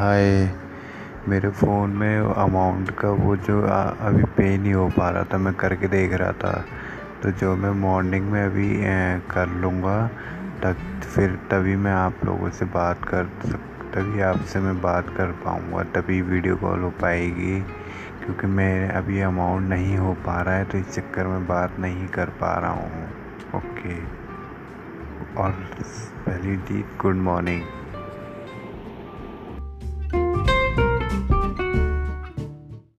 हाय। मेरे फ़ोन में अमाउंट का वो जो अभी पे नहीं हो पा रहा था, मैं करके देख रहा था। तो जो मैं मॉर्निंग में अभी कर लूँगा, तब फिर तभी मैं आप लोगों से बात कर सक, तभी आपसे मैं बात कर पाऊँगा, तभी वीडियो कॉल हो पाएगी। क्योंकि मैं अभी अमाउंट नहीं हो पा रहा है तो इस चक्कर में बात नहीं कर पा रहा हूँ। ओके और पहली डी गुड मॉर्निंग